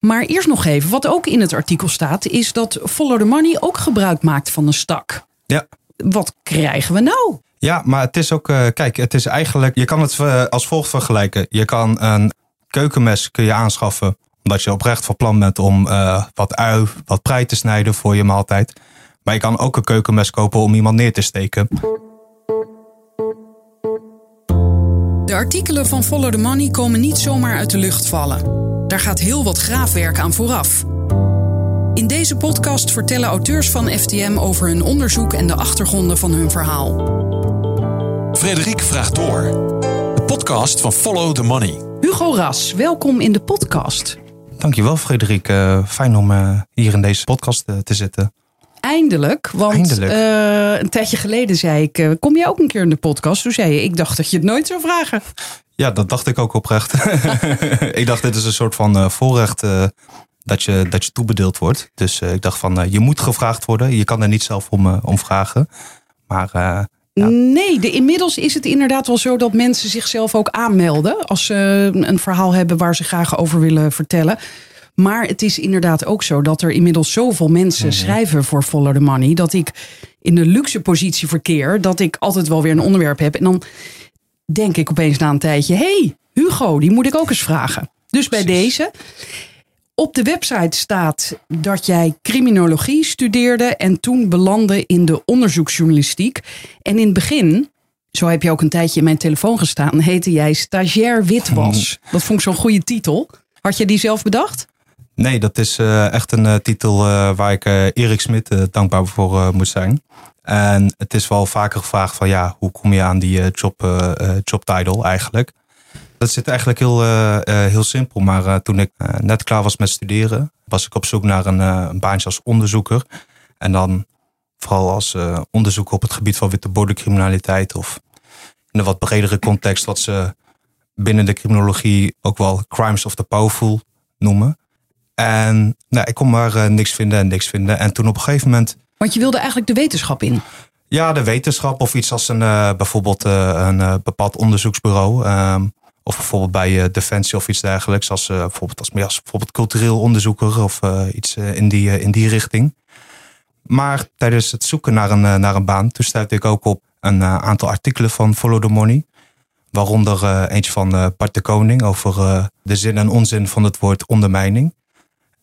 Maar eerst nog even, wat ook in het artikel staat, is dat Follow the Money ook gebruik maakt van een stak. Ja. Wat krijgen we nou? Ja, maar het is ook, uh, kijk, het is eigenlijk, je kan het uh, als volgt vergelijken. Je kan een keukenmes kun je aanschaffen omdat je oprecht van plan bent om uh, wat ui, wat prei te snijden voor je maaltijd. Maar je kan ook een keukenmes kopen om iemand neer te steken. De artikelen van Follow the Money komen niet zomaar uit de lucht vallen. Daar gaat heel wat graafwerk aan vooraf. In deze podcast vertellen auteurs van FTM over hun onderzoek en de achtergronden van hun verhaal. Frederik vraagt door. De podcast van Follow the Money. Hugo Ras, welkom in de podcast. Dankjewel Frederik. Uh, fijn om uh, hier in deze podcast uh, te zitten. Eindelijk, want Eindelijk. een tijdje geleden zei ik, kom jij ook een keer in de podcast? Toen zei je, ik dacht dat je het nooit zou vragen. Ja, dat dacht ik ook oprecht. ik dacht, dit is een soort van voorrecht dat, je, dat je toebedeeld wordt. Dus ik dacht van, je moet gevraagd worden. Je kan er niet zelf om, om vragen. Maar ja. Nee, de, inmiddels is het inderdaad wel zo dat mensen zichzelf ook aanmelden als ze een verhaal hebben waar ze graag over willen vertellen. Maar het is inderdaad ook zo dat er inmiddels zoveel mensen mm -hmm. schrijven voor Follow the Money. Dat ik in de luxe positie verkeer. Dat ik altijd wel weer een onderwerp heb. En dan denk ik opeens na een tijdje: hey, Hugo, die moet ik ook eens vragen. Dus bij Precies. deze. Op de website staat dat jij criminologie studeerde en toen belandde in de onderzoeksjournalistiek. En in het begin, zo heb je ook een tijdje in mijn telefoon gestaan, heette jij stagiair witwas. Dat vond ik zo'n goede titel. Had je die zelf bedacht? Nee, dat is uh, echt een uh, titel uh, waar ik Erik Smit dankbaar voor moet zijn. En het is wel vaker gevraagd van ja, hoe kom je aan die job, job title eigenlijk? Dat zit eigenlijk heel, heel simpel. Maar toen ik net klaar was met studeren, was ik op zoek naar een, een baantje als onderzoeker. En dan vooral als onderzoeker op het gebied van witte bordencriminaliteit. Of in een wat bredere context, wat ze binnen de criminologie ook wel crimes of the powerful noemen. En nou, ik kon maar niks vinden en niks vinden. En toen op een gegeven moment. Want je wilde eigenlijk de wetenschap in? Ja, de wetenschap of iets als een bijvoorbeeld een bepaald onderzoeksbureau. Ehm, of bijvoorbeeld bij Defensie of iets dergelijks. Als, bijvoorbeeld, als, als bijvoorbeeld cultureel onderzoeker of iets in, die, in die richting. Maar tijdens het zoeken naar een, naar een baan, toen stuitte ik ook op een aantal artikelen van Follow the Money. Waaronder eentje van Bart de Koning over de zin en onzin van het woord ondermijning.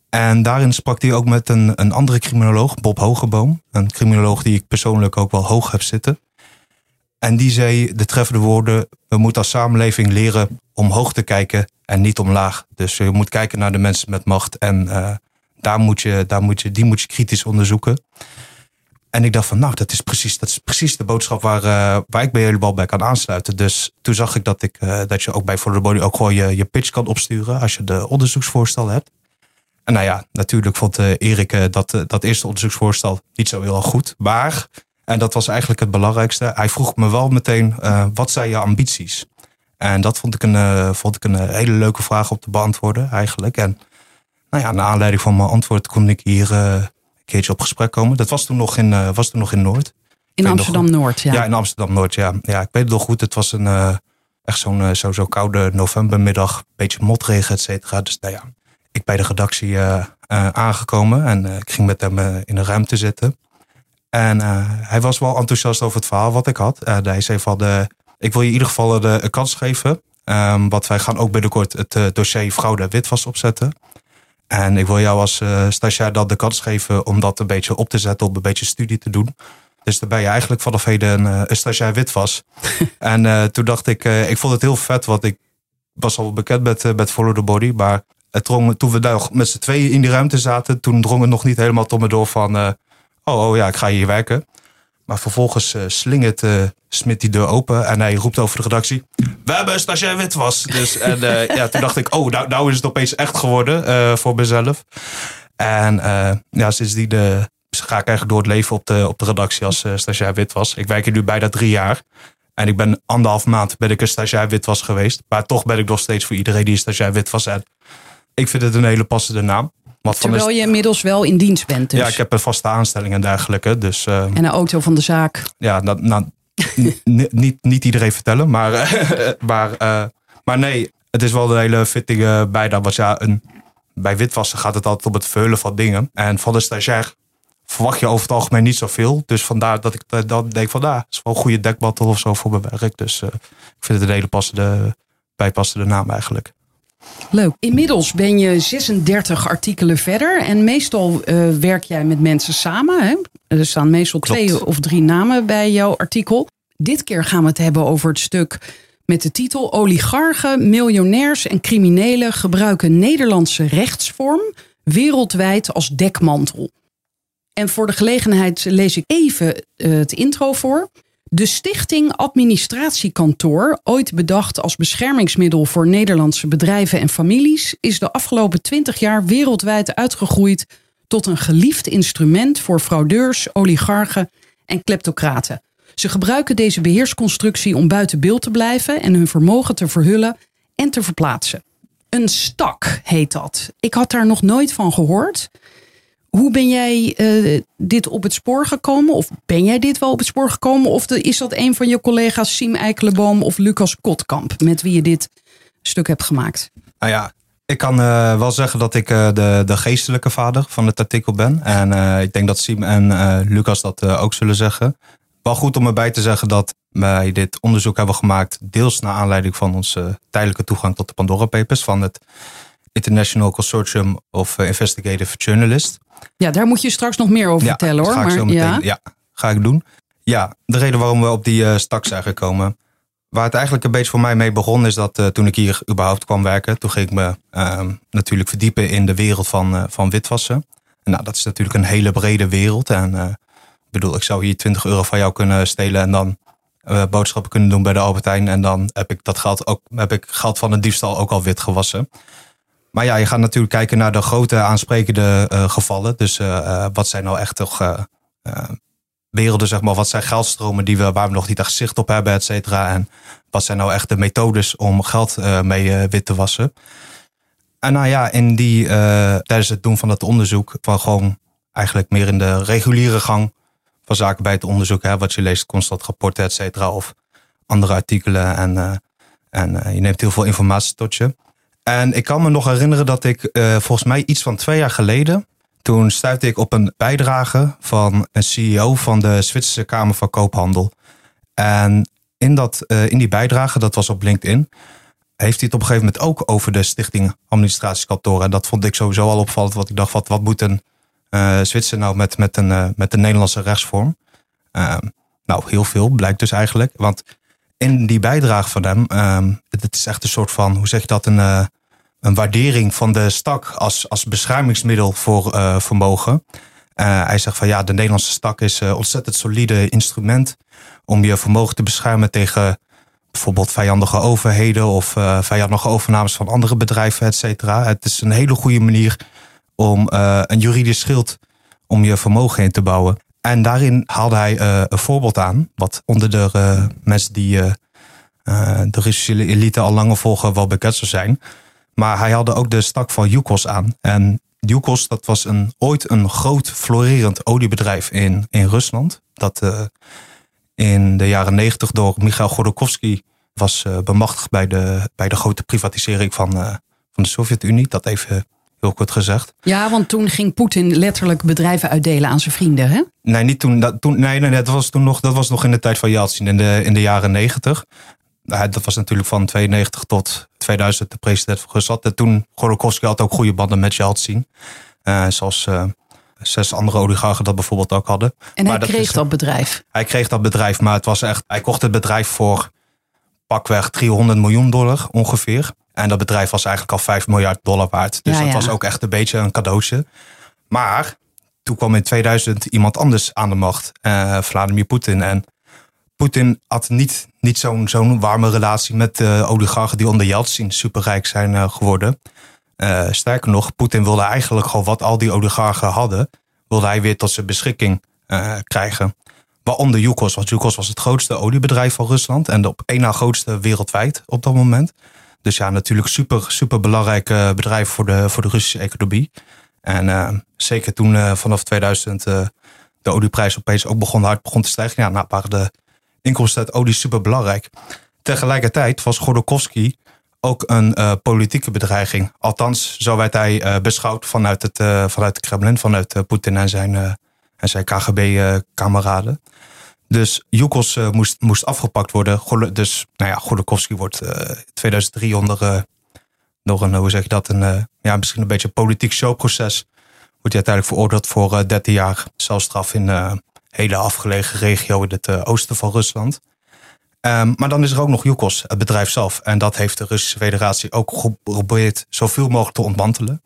En daarin sprak hij ook met een, een andere criminoloog, Bob Hogeboom. Een criminoloog die ik persoonlijk ook wel hoog heb zitten. En die zei de treffende woorden: we moeten als samenleving leren omhoog te kijken en niet omlaag. Dus je moet kijken naar de mensen met macht en uh, daar moet je, daar moet je, die moet je kritisch onderzoeken. En ik dacht van, nou, dat is precies, dat is precies de boodschap waar, uh, waar ik bij jullie bij kan aansluiten. Dus toen zag ik dat, ik, uh, dat je ook bij For the Body ook gewoon je, je pitch kan opsturen als je de onderzoeksvoorstel hebt. En nou ja, natuurlijk vond Erik dat, dat eerste onderzoeksvoorstel niet zo heel erg goed. Maar en dat was eigenlijk het belangrijkste. Hij vroeg me wel meteen, wat zijn je ambities? En dat vond ik een, vond ik een hele leuke vraag om te beantwoorden eigenlijk. En nou ja, naar aanleiding van mijn antwoord kon ik hier een keertje op gesprek komen. Dat was toen nog in, was toen nog in Noord. In Amsterdam-Noord, ja. Ja, in Amsterdam-Noord, ja. Ja, ik weet het nog goed. Het was een echt zo'n zo, zo koude novembermiddag. Beetje motregen, et cetera. Dus nou ja, ik bij de redactie aangekomen. En ik ging met hem in een ruimte zitten. En hij was wel enthousiast over het verhaal wat ik had. Hij zei van, de, ik wil je in ieder geval de, een kans geven. Um, want wij gaan ook binnenkort het dossier fraude witwas opzetten. En ik wil jou als stagiair dan de kans geven om dat een beetje op te zetten, om een beetje studie te doen. Dus dan ben je eigenlijk vanaf heden een, een stagiair witwas. en toen dacht ik, ik vond het heel vet, want ik was al bekend met, met Follow the Body. Maar het drong, toen we daar met z'n tweeën in die ruimte zaten, toen drong het nog niet helemaal tot me door van oh, oh ja, ik ga hier werken. Maar vervolgens uh, slingert uh, Smit die deur open en hij roept over de redactie. We hebben een stagiair witwas. Dus, en ja, toen dacht ik, oh, nou, nou is het opeens echt geworden voor mezelf. En ja, sindsdien ga ik eigenlijk door het leven op de, op de redactie als stagiair witwas. Ik werk hier nu bijna drie jaar. En ik ben anderhalf maand ben ik een stagiair witwas geweest. Maar toch ben ik nog steeds voor iedereen die een stagiair witwas is. Ik vind het een hele passende naam. Wat Terwijl je inmiddels wel in dienst bent. Dus. Ja, ik heb een vaste aanstelling en dergelijke. Dus, uh, en een auto van de zaak. Ja, nou, nou niet, niet iedereen vertellen. Maar, uh, maar, uh, maar nee, het is wel een hele fitting bijna. Was ja een bij witwassen gaat het altijd om het veulen van dingen. En van de stagiair verwacht je over het algemeen niet zoveel. Dus vandaar dat ik eh, dan denk van, nou, is wel een goede dekbattle of zo voor mijn werk. Dus uh, ik vind het een hele passende, bijpassende naam eigenlijk. Leuk. Inmiddels ben je 36 artikelen verder. En meestal uh, werk jij met mensen samen. Hè? Er staan meestal Klopt. twee of drie namen bij jouw artikel. Dit keer gaan we het hebben over het stuk met de titel Oligarchen, miljonairs en criminelen gebruiken Nederlandse rechtsvorm wereldwijd als dekmantel. En voor de gelegenheid lees ik even het intro voor. De Stichting Administratiekantoor, ooit bedacht als beschermingsmiddel voor Nederlandse bedrijven en families, is de afgelopen twintig jaar wereldwijd uitgegroeid tot een geliefd instrument voor fraudeurs, oligarchen en kleptocraten. Ze gebruiken deze beheersconstructie om buiten beeld te blijven en hun vermogen te verhullen en te verplaatsen. Een stak heet dat. Ik had daar nog nooit van gehoord. Hoe ben jij uh, dit op het spoor gekomen? Of ben jij dit wel op het spoor gekomen? Of is dat een van je collega's Siem Eikelenboom of Lucas Kotkamp met wie je dit stuk hebt gemaakt? Nou ja, ik kan uh, wel zeggen dat ik uh, de, de geestelijke vader van het artikel ben. En ik denk dat Siem en Lucas dat ook zullen zeggen. Wel goed om erbij te zeggen dat wij dit onderzoek hebben gemaakt, deels naar aanleiding van onze tijdelijke toegang tot de Pandora Papers van het International Consortium of Investigative Journalists. Ja, daar moet je straks nog meer over vertellen hoor. Ga ik maar, meteen, ja. ja, ga ik doen. Ja, de reden waarom we op die uh, stak zijn gekomen. Waar het eigenlijk een beetje voor mij mee begon, is dat uh, toen ik hier überhaupt kwam werken, toen ging ik me uh, natuurlijk verdiepen in de wereld van, uh, van witwassen. En nou, dat is natuurlijk een hele brede wereld. En ik bedoel, ik zou hier 20 euro van jou kunnen stelen en dan boodschappen kunnen doen bij de Albertijn. En dan heb ik dat geld ook, heb ik geld van een diefstal ook al wit gewassen. Maar ja, je gaat natuurlijk kijken naar de grote aansprekende uh, gevallen. Dus uh, wat zijn nou echt toch werelden, zeg maar. Wat zijn geldstromen die we, waar we nog niet echt zicht op hebben, et cetera. En wat zijn nou echt de methodes om geld mee wit te wassen. En nou ja, in die, tijdens het doen van dat onderzoek, van gewoon eigenlijk meer in de reguliere gang van zaken bij het onderzoek. Hè, wat je leest, constant rapporten, et cetera. Of andere artikelen. En, en je neemt heel veel informatie tot je. En ik kan me nog herinneren dat ik uh, volgens mij iets van twee jaar geleden. Toen stuitte ik op een bijdrage van een CEO van de Zwitserse Kamer van Koophandel. En in, dat, uh, in die bijdrage, dat was op LinkedIn, heeft hij het op een gegeven moment ook over de Stichting Administratiekantoren. En dat vond ik sowieso al opvallend. Want ik dacht, wat, wat moet een uh, Zwitser nou met, met, een, met een Nederlandse rechtsvorm? nou, heel veel blijkt dus eigenlijk. Want in die bijdrage van hem, um, het is echt een soort van, hoe zeg je dat, een, een waardering van de stak als, als beschermingsmiddel voor uh, vermogen. Uh, hij zegt van ja, de Nederlandse stak is een ontzettend solide instrument om je vermogen te beschermen tegen bijvoorbeeld vijandige overheden of vijandige overnames van andere bedrijven, et cetera. Het is een hele goede manier om een juridisch schild om je vermogen in te bouwen. En daarin haalde hij een voorbeeld aan, wat onder de mensen die de Russische elite al langer volgen wel bekend zou zijn. Maar hij haalde ook de stak van Yukos aan. En Yukos, dat was een, ooit een groot florerend oliebedrijf in, in Rusland. Dat uh, in de jaren negentig door Michail Godorkovsky was uh, bemachtigd bij de, bij de grote privatisering van, uh, van de Sovjet-Unie. Dat even heel kort gezegd. Ja, want toen ging Poetin letterlijk bedrijven uitdelen aan zijn vrienden, hè? Nee, niet toen. Dat, toen nee, nee, dat was toen nog, dat was nog in de tijd van Yeltsin, in de, in de jaren negentig. Dat was natuurlijk van 92 tot 2000 de president van Rusland. En toen Gorokowski had ook goede banden met Yeltsin. Uh, zoals uh, zes andere oligarchen dat bijvoorbeeld ook hadden. En hij kreeg dat, dat bedrijf? Hij kreeg dat bedrijf, maar het was echt... Hij kocht het bedrijf voor pakweg 300 miljoen dollar ongeveer. En dat bedrijf was eigenlijk al 5 miljard dollar waard. Dus ja, dat was ook echt een beetje een cadeautje. Maar toen kwam in 2000 iemand anders aan de macht. Uh, Vladimir Poetin. En Poetin had niet, niet zo'n zo'n warme relatie met de oligarchen die onder Yeltsin superrijk zijn uh, geworden. Uh, sterker nog, Poetin wilde eigenlijk gewoon wat al die oligarchen hadden, wilde hij weer tot zijn beschikking uh, krijgen. Waaronder Yukos, want Yukos was het grootste oliebedrijf van Rusland en de op één na grootste wereldwijd op dat moment. Dus ja, natuurlijk super, super belangrijk bedrijf voor de, voor de Russische economie. En zeker toen vanaf 2000 de olieprijs opeens ook begon hard begon te stijgen. Ja, nou waren de inkomsten uit olie super belangrijk. Tegelijkertijd was Godorkovsky ook een politieke bedreiging. Althans, zo werd hij beschouwd vanuit het, vanuit het Kremlin, vanuit Poetin en zijn, en zijn KGB-kameraden. Dus Yukos moest, moest afgepakt worden. Dus nou ja, Golokowski wordt in 2003 onder, door een, hoe zeg je dat, een, ja, misschien een beetje politiek showproces wordt hij uiteindelijk veroordeeld voor 13 eh, jaar celstraf in eh, hele afgelegen regio in het eh, oosten van Rusland. Um, maar dan is er ook nog Yukos, het bedrijf zelf. En dat heeft de Russische federatie ook geprobeerd zoveel mogelijk te ontmantelen.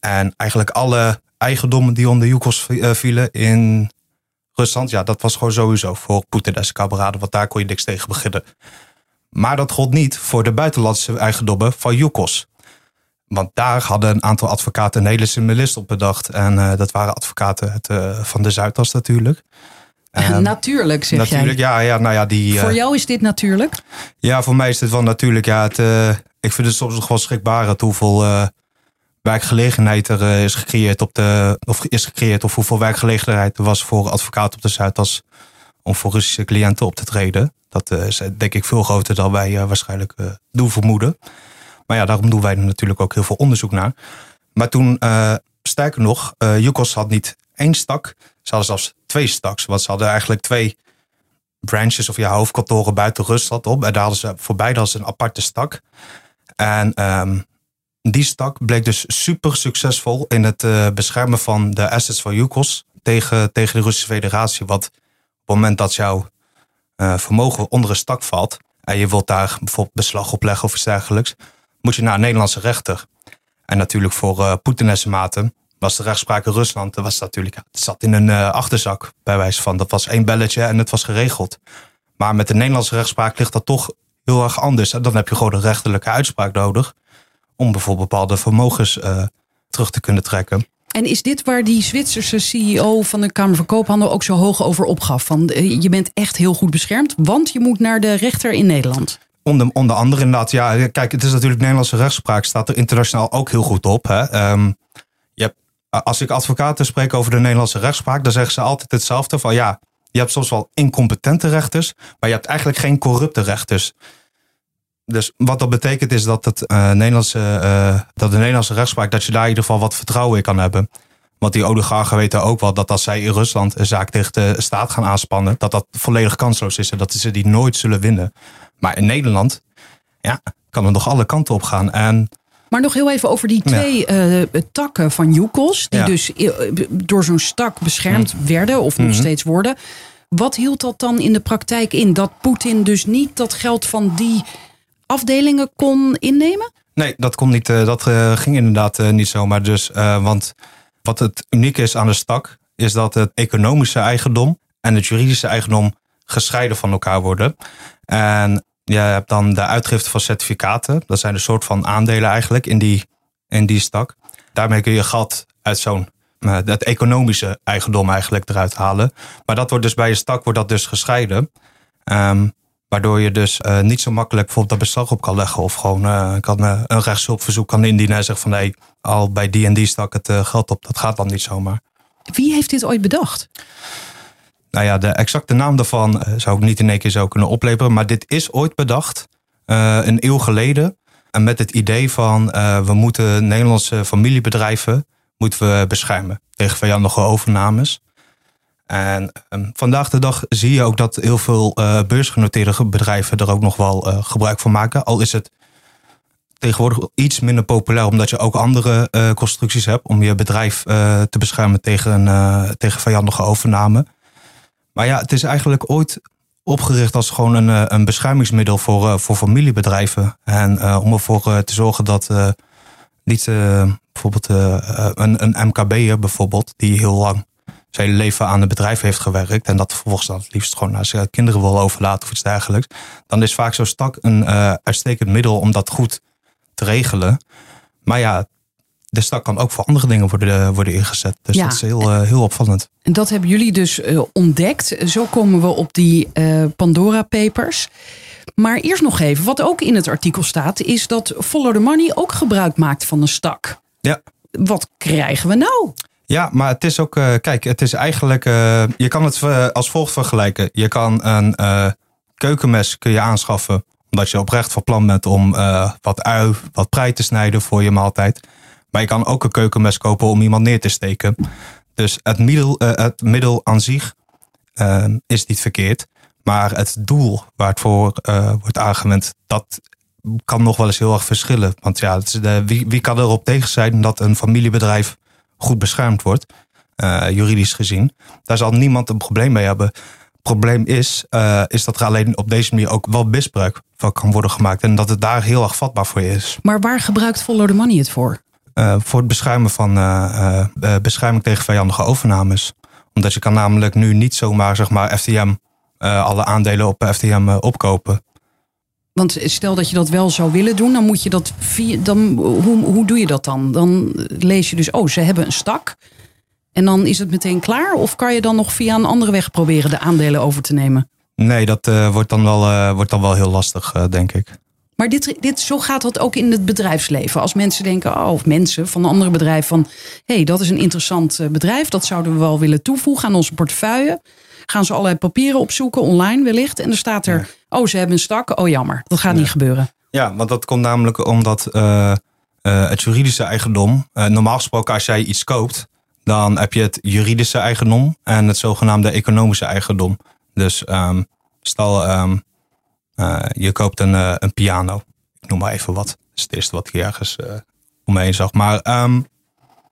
En eigenlijk alle eigendommen die onder Yukos vielen in Rusland, ja, dat was gewoon sowieso voor Poetin en zijn kameraden, want daar kon je niks tegen beginnen. Maar dat gold niet voor de buitenlandse eigendommen van Yukos. Want daar hadden een aantal advocaten een hele slimme list op bedacht. En uh, dat waren advocaten het, van de Zuidas natuurlijk. Um, natuurlijk, zeg natuurlijk, jij. ja, ja, nou ja, die, voor uh, jou is dit natuurlijk? Ja, voor mij is dit wel natuurlijk. Ja, het, ik vind het soms nog wel schrikbarend hoeveel werkgelegenheid er is gecreëerd op de, of is gecreëerd, of hoeveel werkgelegenheid er was voor advocaten op de Zuidas om voor Russische cliënten op te treden. Dat is denk ik veel groter dan wij waarschijnlijk doen vermoeden. Maar ja, daarom doen wij er natuurlijk ook heel veel onderzoek naar. Maar toen, sterker nog, Yukos had niet één stak. Ze hadden zelfs twee staks. Want ze hadden eigenlijk twee branches of ja, hoofdkantoren buiten Rusland op. En daar hadden ze voor beide als een aparte stak. En um, die stak bleek dus super succesvol in het uh, beschermen van de assets van Yukos tegen, tegen de Russische federatie. Want op het moment dat jouw vermogen onder een stak valt en je wilt daar bijvoorbeeld beslag op leggen of iets dergelijks, moet je naar een Nederlandse rechter. En natuurlijk voor uh, Poetin maten was de rechtspraak in Rusland, dat was natuurlijk, het zat in een uh, achterzak bij wijze van. Dat was één belletje en het was geregeld. Maar met de Nederlandse rechtspraak ligt dat toch heel erg anders. En dan heb je gewoon een rechterlijke uitspraak nodig om bijvoorbeeld bepaalde vermogens uh, terug te kunnen trekken. En is dit waar die Zwitserse CEO van de Kamer van Koophandel ook zo hoog over opgaf? Van je bent echt heel goed beschermd, want je moet naar de rechter in Nederland. Onder, onder andere inderdaad, ja, kijk, het is natuurlijk Nederlandse rechtspraak, staat er internationaal ook heel goed op. Hè? Um, hebt, als ik advocaten spreek over de Nederlandse rechtspraak, dan zeggen ze altijd hetzelfde: van ja, je hebt soms wel incompetente rechters, maar je hebt eigenlijk geen corrupte rechters. Dus wat dat betekent is dat, het, uh, Nederlandse, uh, dat de Nederlandse rechtspraak, dat je daar in ieder geval wat vertrouwen in kan hebben. Want die oligarchen weten ook wel dat als zij in Rusland een zaak tegen de staat gaan aanspannen, dat dat volledig kansloos is en dat ze die nooit zullen winnen. Maar in Nederland ja, kan het nog alle kanten op gaan. En maar nog heel even over die twee ja. uh, takken van Yukos, die ja. dus eh, door zo'n stak beschermd mm. werden of nog mm -hmm. steeds worden. Wat hield dat dan in de praktijk in? Dat Poetin dus niet dat geld van die afdelingen kon innemen? Nee, dat kon niet. Uh, dat uh, ging inderdaad niet zomaar. Dus, want wat het unieke is aan de stak, is dat het economische eigendom en het juridische eigendom gescheiden van elkaar worden. En je hebt dan de uitgifte van certificaten. Dat zijn een soort van aandelen eigenlijk in die, in die stak. Daarmee kun je geld uit zo'n uh, het economische eigendom eigenlijk eruit halen. Maar dat wordt dus bij je stak wordt dat dus gescheiden. Um, waardoor je dus uh, niet zo makkelijk bijvoorbeeld dat beslag op kan leggen. Of gewoon uh, kan, een rechtshulpverzoek kan indienen en zeggen van nee, al bij die en die stak het geld op. Dat gaat dan niet zomaar. Wie heeft dit ooit bedacht? Nou ja, de exacte naam daarvan eh, zou ik niet in één keer zo kunnen opleveren. Maar dit is ooit bedacht, uh, een eeuw geleden. En met het idee van uh, we moeten Nederlandse familiebedrijven moeten we beschermen tegen vijandige overnames. En um, vandaag de dag zie je ook dat heel veel beursgenoteerde bedrijven er ook nog wel gebruik van maken. Al is het tegenwoordig iets minder populair, omdat je ook andere constructies hebt om je bedrijf te beschermen tegen, tegen vijandige overname. Maar ja, het is eigenlijk ooit opgericht als gewoon een, eh, een beschermingsmiddel voor, eh, voor familiebedrijven. En uh, om ervoor te zorgen dat niet bijvoorbeeld een, een MKB'er bijvoorbeeld, die heel lang zijn leven aan een bedrijf heeft gewerkt en dat vervolgens dan het liefst gewoon naar zijn kinderen wil overlaten of iets dergelijks, dan is vaak zo'n stak een uitstekend middel om dat goed te regelen. Maar ja, de stak kan ook voor andere dingen worden, worden ingezet. Dus ja. dat is heel, uh, heel opvallend. En dat hebben jullie dus uh, ontdekt. Zo komen we op die Pandora Papers. Maar eerst nog even, wat ook in het artikel staat, is dat Follow the Money ook gebruik maakt van een stak. Ja. Wat krijgen we nou? Ja, maar het is ook, kijk, het is eigenlijk, je kan het als volgt vergelijken. Je kan een keukenmes kun je aanschaffen Omdat je oprecht van plan bent om wat ui, wat prei te snijden voor je maaltijd. Maar je kan ook een keukenmes kopen om iemand neer te steken. Dus het middel, uh, het middel aan zich uh, is niet verkeerd. Maar het doel waar het voor wordt aangewend, dat kan nog wel eens heel erg verschillen. Want ja, wie, wie kan erop tegen zijn dat een familiebedrijf goed beschermd wordt, juridisch gezien? Daar zal niemand een probleem mee hebben probleem is, is dat er alleen op deze manier ook wel misbruik van kan worden gemaakt. En dat het daar heel erg vatbaar voor is. Maar waar gebruikt Follow the Money het voor? Uh, voor het beschermen van uh, bescherming tegen vijandige overnames. Omdat je kan namelijk nu niet zomaar zeg maar, FTM, alle aandelen op FTM opkopen. Want stel dat je dat wel zou willen doen, dan moet je dat via. Dan, hoe, hoe doe je dat dan? Dan lees je dus, oh, ze hebben een stak. En dan is het meteen klaar? Of kan je dan nog via een andere weg proberen de aandelen over te nemen? Nee, dat wordt, dan wel, wordt dan wel heel lastig, denk ik. Maar dit, dit, zo gaat dat ook in het bedrijfsleven. Als mensen denken, oh, of mensen van een andere bedrijf, van hé, hey, dat is een interessant bedrijf, dat zouden we wel willen toevoegen aan onze portefeuille. Gaan ze allerlei papieren opzoeken, online wellicht. En er staat er, ja. oh, ze hebben een stak, oh jammer, dat gaat ja. niet gebeuren. Ja, want dat komt namelijk omdat het juridische eigendom, normaal gesproken als jij iets koopt, dan heb je het juridische eigendom en het zogenaamde economische eigendom. Dus um, stel, um, uh, je koopt een, uh, een piano. Ik noem maar even wat. Dat is het eerste wat ik ergens uh, om me heen zag. Maar, um,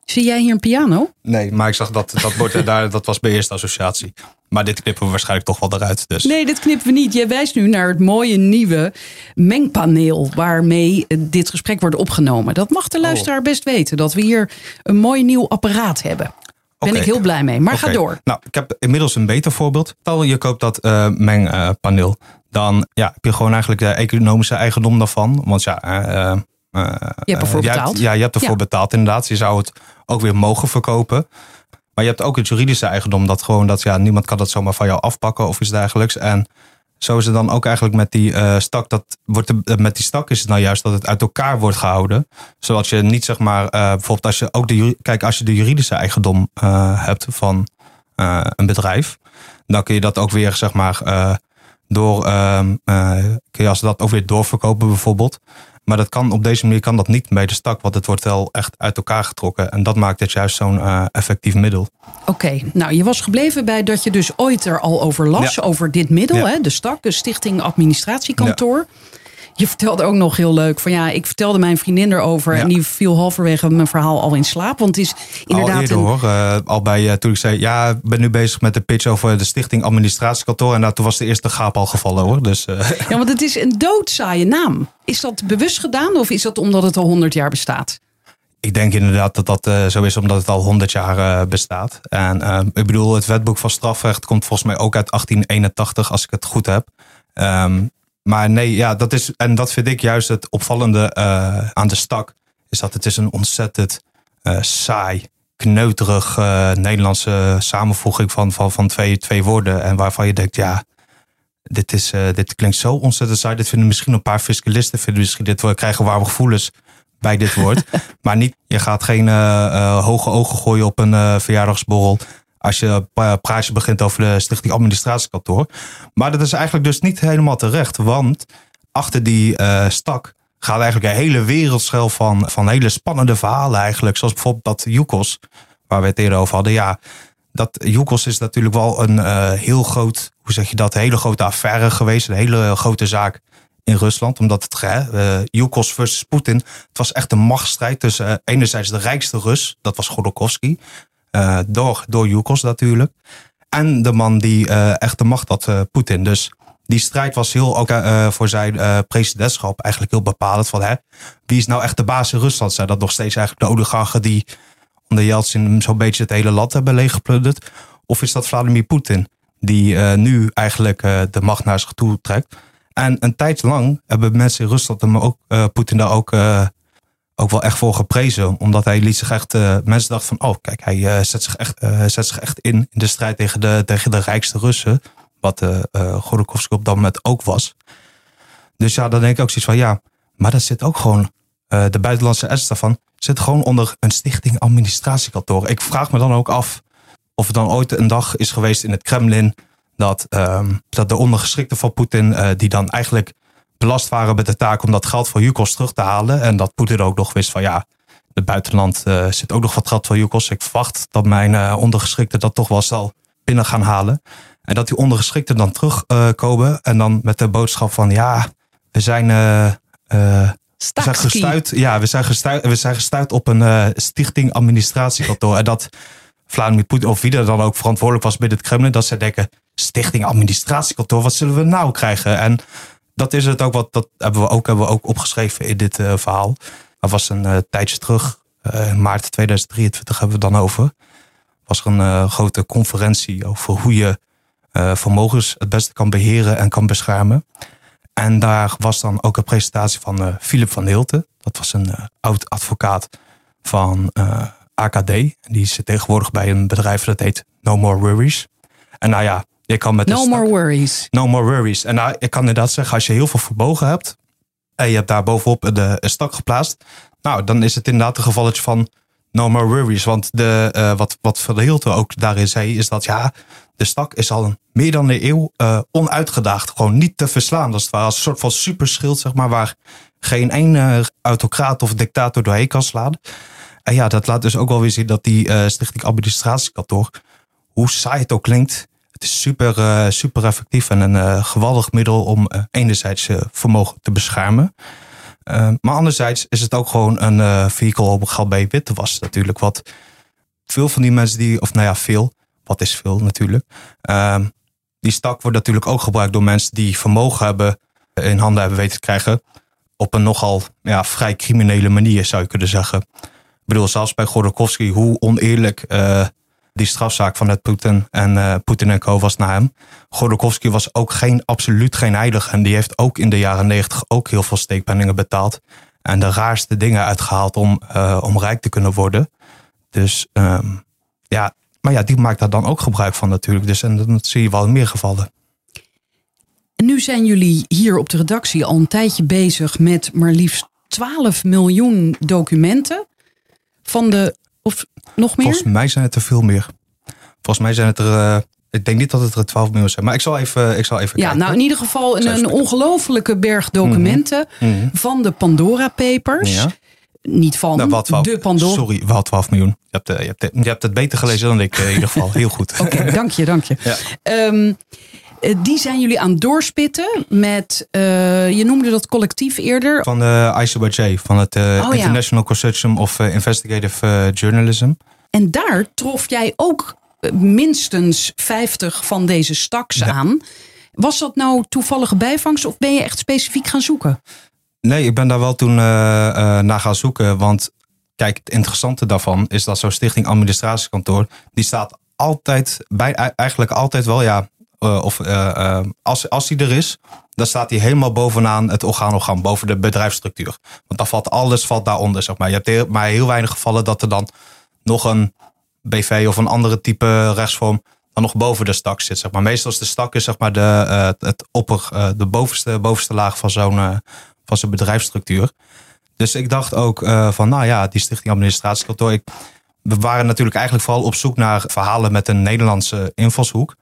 Zie jij hier een piano? Nee, maar ik zag dat dat, bord, daar, dat was bij eerste associatie. Maar dit knippen we waarschijnlijk toch wel eruit. Dus. Nee, dit knippen we niet. Je wijst nu naar het mooie nieuwe mengpaneel waarmee dit gesprek wordt opgenomen. Dat mag de luisteraar oh. best weten, dat we hier een mooi nieuw apparaat hebben. Daar ben okay. ik heel blij mee. Maar okay. ga door. Nou, ik heb inmiddels een beter voorbeeld. Stel je koopt dat uh, mengpaneel. Dan ja, heb je gewoon eigenlijk de economische eigendom daarvan. Want ja, uh, uh, je hebt ervoor betaald. Hebt, ja, je hebt ervoor ja. betaald inderdaad. Je zou het ook weer mogen verkopen. Maar je hebt ook het juridische eigendom. Dat gewoon dat ja, niemand kan dat zomaar van jou afpakken of iets dergelijks. En zo is het dan ook eigenlijk met die uh, stak. Dat wordt de, met die stak is het nou juist dat het uit elkaar wordt gehouden. Zodat je niet zeg maar, uh, bijvoorbeeld als je ook de, kijk, als je de juridische eigendom uh, hebt van een bedrijf. Dan kun je dat ook weer zeg maar door, kun je als dat ook weer doorverkopen bijvoorbeeld. Maar dat kan, op deze manier kan dat niet bij de stak, want het wordt wel echt uit elkaar getrokken. En dat maakt het juist zo'n uh, effectief middel. Oké, okay. nou je was gebleven bij dat je dus ooit er al over las, ja. over dit middel, ja. hè, de stak, de Stichting Administratiekantoor. Ja. Je vertelde ook nog heel leuk van ja, ik vertelde mijn vriendin erover en die viel halverwege mijn verhaal al in slaap. Want het is inderdaad. Al eerder een... hoor, uh, al bij uh, toen ik zei ja, ik ben nu bezig met de pitch over de Stichting Administratiekantoor. En nou, toen was de eerste gaap al gevallen hoor. Dus, uh... Ja, want het is een doodzaaie naam. Is dat bewust gedaan of is dat omdat het al 100 jaar bestaat? Ik denk inderdaad dat dat uh, zo is omdat het al 100 jaar uh, bestaat. En uh, ik bedoel, het wetboek van strafrecht komt volgens mij ook uit 1881, als ik het goed heb. Um, maar nee, ja, dat is, en dat vind ik juist het opvallende uh, aan de stak. Is dat het is een ontzettend uh, saai, kneuterig uh, Nederlandse samenvoeging van, van, van twee, twee woorden. En waarvan je denkt, ja, dit, is, dit klinkt zo ontzettend saai. Dit vinden misschien een paar fiscalisten, vinden misschien dit woord, krijgen warme gevoelens bij dit woord. maar niet, je gaat geen hoge ogen gooien op een verjaardagsborrel als je praatje begint over de Stichting Administratiekantoor. Maar dat is eigenlijk dus niet helemaal terecht, want achter die uh, stak gaat eigenlijk een hele wereldschel van, van hele spannende verhalen eigenlijk. Zoals bijvoorbeeld dat Yukos, waar we het eerder over hadden. Ja, dat Yukos is natuurlijk wel een uh, heel groot, hoe zeg je dat, hele grote affaire geweest. Een hele grote zaak in Rusland. Omdat het, uh, versus Poetin, het was echt een machtsstrijd tussen enerzijds de rijkste Rus, dat was Godorkovsky. Uh, door, door Yukos natuurlijk. En de man die uh, echt de macht had, uh, Poetin. Dus die strijd was heel, ook voor zijn presidentschap eigenlijk heel bepalend. Van, hè, wie is nou echt de baas in Rusland? Zijn dat nog steeds eigenlijk de oligarchen die onder Yeltsin zo'n beetje het hele land hebben leeggeplunderd? Of is dat Vladimir Poetin die nu eigenlijk de macht naar zich toe trekt? En een tijd lang hebben mensen in Rusland hem ook, Poetin daar ook ook wel echt voor geprezen. Omdat hij liet zich echt. Uh, mensen dachten van, oh, kijk, hij uh, zet, zich echt, uh, zet zich echt in in de strijd tegen de, tegen de rijkste Russen. Wat uh, op dat moment ook was. Dus ja, dan denk ik ook zoiets van, ja, maar dat zit ook gewoon. de buitenlandse ernst daarvan zit gewoon onder een stichting administratiekantoor. Ik vraag me dan ook af of er dan ooit een dag is geweest in het Kremlin. dat, dat de ondergeschikte van Poetin, die dan eigenlijk belast waren met de taak om dat geld voor Yukos terug te halen. En dat Poetin ook nog wist van ja, het buitenland uh, zit ook nog wat geld voor Yukos. Ik verwacht dat mijn uh, ondergeschikten dat toch wel zal binnen gaan halen. En dat die ondergeschikten dan terugkomen en dan met de boodschap van ja, we zijn we zijn gestuurd, ja, we zijn gestuurd, we zijn gestuurd op een uh, stichting administratiekantoor. En dat Vladimir Poetin, of wie er dan ook verantwoordelijk was binnen het Kremlin, dat ze denken, stichting administratiekantoor, wat zullen we nou krijgen? En dat is het ook, wat dat hebben we ook, hebben we ook opgeschreven in dit uh, verhaal. Dat was een uh, tijdje terug, in maart 2023 hebben we het dan over. Was er een grote conferentie over hoe je vermogens het beste kan beheren en kan beschermen. En daar was dan ook een presentatie van uh, Philip van Hilten. Dat was een uh, oud advocaat van uh, AKD. Die zit tegenwoordig bij een bedrijf dat heet No More Worries. En nou ja, je kan met No More Worries. No More Worries. En nou, ik kan inderdaad zeggen, als je heel veel verbogen hebt en je hebt daar bovenop de, stak geplaatst, nou, dan is het inderdaad een gevalletje van no more worries. Want de, uh, wat, wat Van Hilte ook daarin zei, is dat ja, de stak is al meer dan een eeuw uh, onuitgedaagd. Gewoon niet te verslaan. Dat is als een soort van superschild, zeg maar, waar geen ene autocraat of dictator doorheen kan slaan. En ja, dat laat dus ook wel weer zien dat die uh, Stichting Administratiekantoor, hoe saai het ook klinkt, het is super, uh, super effectief en een uh, geweldig middel om enerzijds vermogen te beschermen. Maar anderzijds is het ook gewoon een vehicle om geld bij wit te wassen natuurlijk. Wat veel van die mensen die, of nou ja, veel, wat is veel natuurlijk. Uh, die stak wordt natuurlijk ook gebruikt door mensen die vermogen hebben, in handen hebben weten te krijgen. Op een nogal ja, vrij criminele manier zou je kunnen zeggen. Ik bedoel, zelfs bij Godorkovsky, hoe oneerlijk die strafzaak van het Poetin en uh, Poetin en co was naar hem. Godorkovsky was ook geen, absoluut geen heilige. En die heeft ook in de jaren negentig ook heel veel steekpenningen betaald. En de raarste dingen uitgehaald om, uh, om rijk te kunnen worden. Dus um, ja, maar ja, die maakt daar dan ook gebruik van natuurlijk. Dus en dat zie je wel in meer gevallen. En nu zijn jullie hier op de redactie al een tijdje bezig met maar liefst 12 miljoen documenten. Van de of nog meer? Volgens mij zijn het er veel meer. Volgens mij zijn het er. Uh, ik denk niet dat het er 12 miljoen zijn. Maar ik zal even, ik zal even ja, kijken. nou in ieder geval een, een ongelofelijke berg documenten Mm -hmm. van de Pandora Papers. Ja. Niet van Nou, wat 12, de Pandora. Sorry, wel 12 miljoen. Je hebt, uh, je, hebt, je hebt het beter gelezen dan ik eh, in ieder geval. Heel goed. Oké, okay, dank je, dank je. Ja. Um, die zijn jullie aan het doorspitten met, uh, je noemde dat collectief eerder. Van de ICBJ, van het uh, Oh, ja. International Consortium of Investigative Journalism. En daar trof jij ook eh, minstens 50 van deze staks Ja. aan. Was dat nou toevallige bijvangst of ben je echt specifiek gaan zoeken? Nee, ik ben daar wel toen uh, uh, naar gaan zoeken. Want kijk, het interessante daarvan is dat zo'n stichting administratiekantoor... die staat altijd, bij, eigenlijk altijd wel, ja... Uh, of als, als die er is, dan staat hij helemaal bovenaan het organogram, boven de bedrijfsstructuur. Want dan valt alles valt daaronder, zeg maar. Je hebt maar heel weinig gevallen dat er dan nog een BV of een andere type rechtsvorm dan nog boven de stak zit. Zeg maar. Meestal is de stak is, zeg maar, de, het opper, de bovenste, bovenste laag van zo'n van bedrijfsstructuur. Dus ik dacht ook van, nou ja, die stichting administratiekantoor. We waren natuurlijk eigenlijk vooral op zoek naar verhalen met een Nederlandse invalshoek.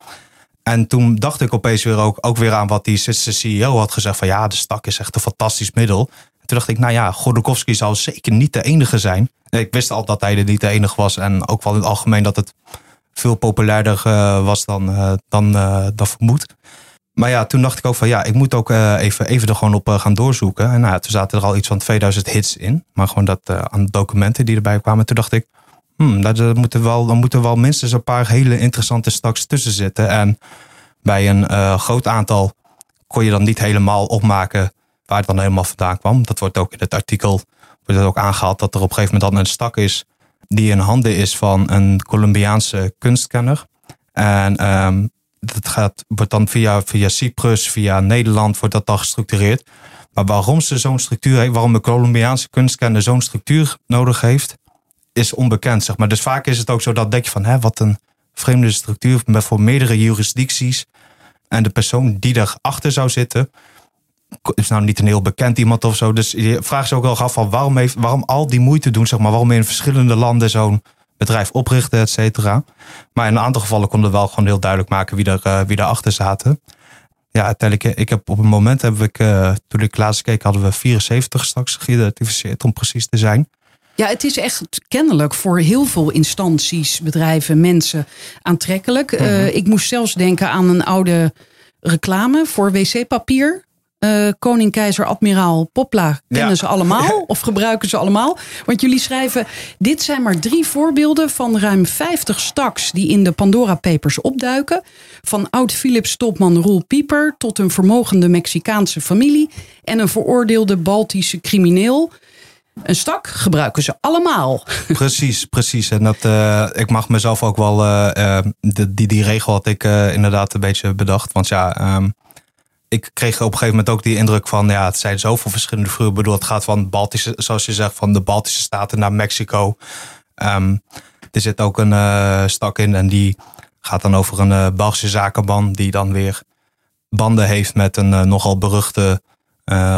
En toen dacht ik opeens weer ook, ook weer aan wat die CEO had gezegd. Van ja, de stak is echt een fantastisch middel. En toen dacht ik, nou ja, Godorkovsky zou zeker niet de enige zijn. Ik wist al dat hij niet de enige was. En ook wel in het algemeen dat het veel populairder uh, was dan, uh, dan, uh, dan vermoed. Maar ja, toen dacht ik ook van ja, ik moet ook even, even er gewoon op gaan doorzoeken. En nou, toen zaten er al iets van 2000 hits in. Maar gewoon dat aan documenten die erbij kwamen. Toen dacht ik, hmm, daar moeten wel, dan moeten wel minstens een paar hele interessante staks tussen zitten. En bij een groot aantal kon je dan niet helemaal opmaken waar het dan helemaal vandaan kwam. Dat wordt ook in het artikel wordt ook aangehaald dat er op een gegeven moment dan een stak is die in handen is van een Colombiaanse kunstkenner. En um, dat gaat, wordt dan via, via Cyprus, via Nederland, wordt dat dan gestructureerd. Maar waarom ze zo'n structuur heeft, waarom een Colombiaanse kunstkenner zo'n structuur nodig heeft, is onbekend. Zeg maar. Dus vaak is het ook zo dat denk je van, hè, wat een vreemde structuur voor meerdere jurisdicties. En de persoon die erachter zou zitten, is nou niet een heel bekend iemand of zo. Dus je vraagt je ook wel af van waarom, heeft, waarom al die moeite doen, zeg maar, waarom in verschillende landen zo'n bedrijf oprichten, et cetera. Maar in een aantal gevallen konden we wel gewoon heel duidelijk maken wie er, uh, wie erachter zaten. ja, uiteindelijk, ik heb op een moment heb ik, uh, toen ik laatst keek, hadden we 74 straks geïdentificeerd om precies te zijn. Ja, het is echt kennelijk voor heel veel instanties, bedrijven, mensen aantrekkelijk. Mm ik moest zelfs denken aan een oude reclame voor wc-papier. Uh, koning, keizer, admiraal, Popla kennen ze allemaal of gebruiken ze allemaal? Want jullie schrijven, dit zijn maar drie voorbeelden van ruim 50 staks die in de Pandora Papers opduiken. Van oud-Philips topman Roel Pieper tot een vermogende Mexicaanse familie en een veroordeelde Baltische crimineel. Een stak gebruiken ze allemaal. Precies, precies. En dat, uh, ik mag mezelf ook wel, uh, die, die regel had ik inderdaad een beetje bedacht. Want ja, um, ik kreeg op een gegeven moment ook die indruk van, ja, het zijn zoveel verschillende vroegen. Ik bedoel, het gaat van Baltische, zoals je zegt, van de Baltische staten naar Mexico. Um, er zit ook een stak in en die gaat dan over een Belgische zakenman die dan weer banden heeft met een nogal beruchte uh,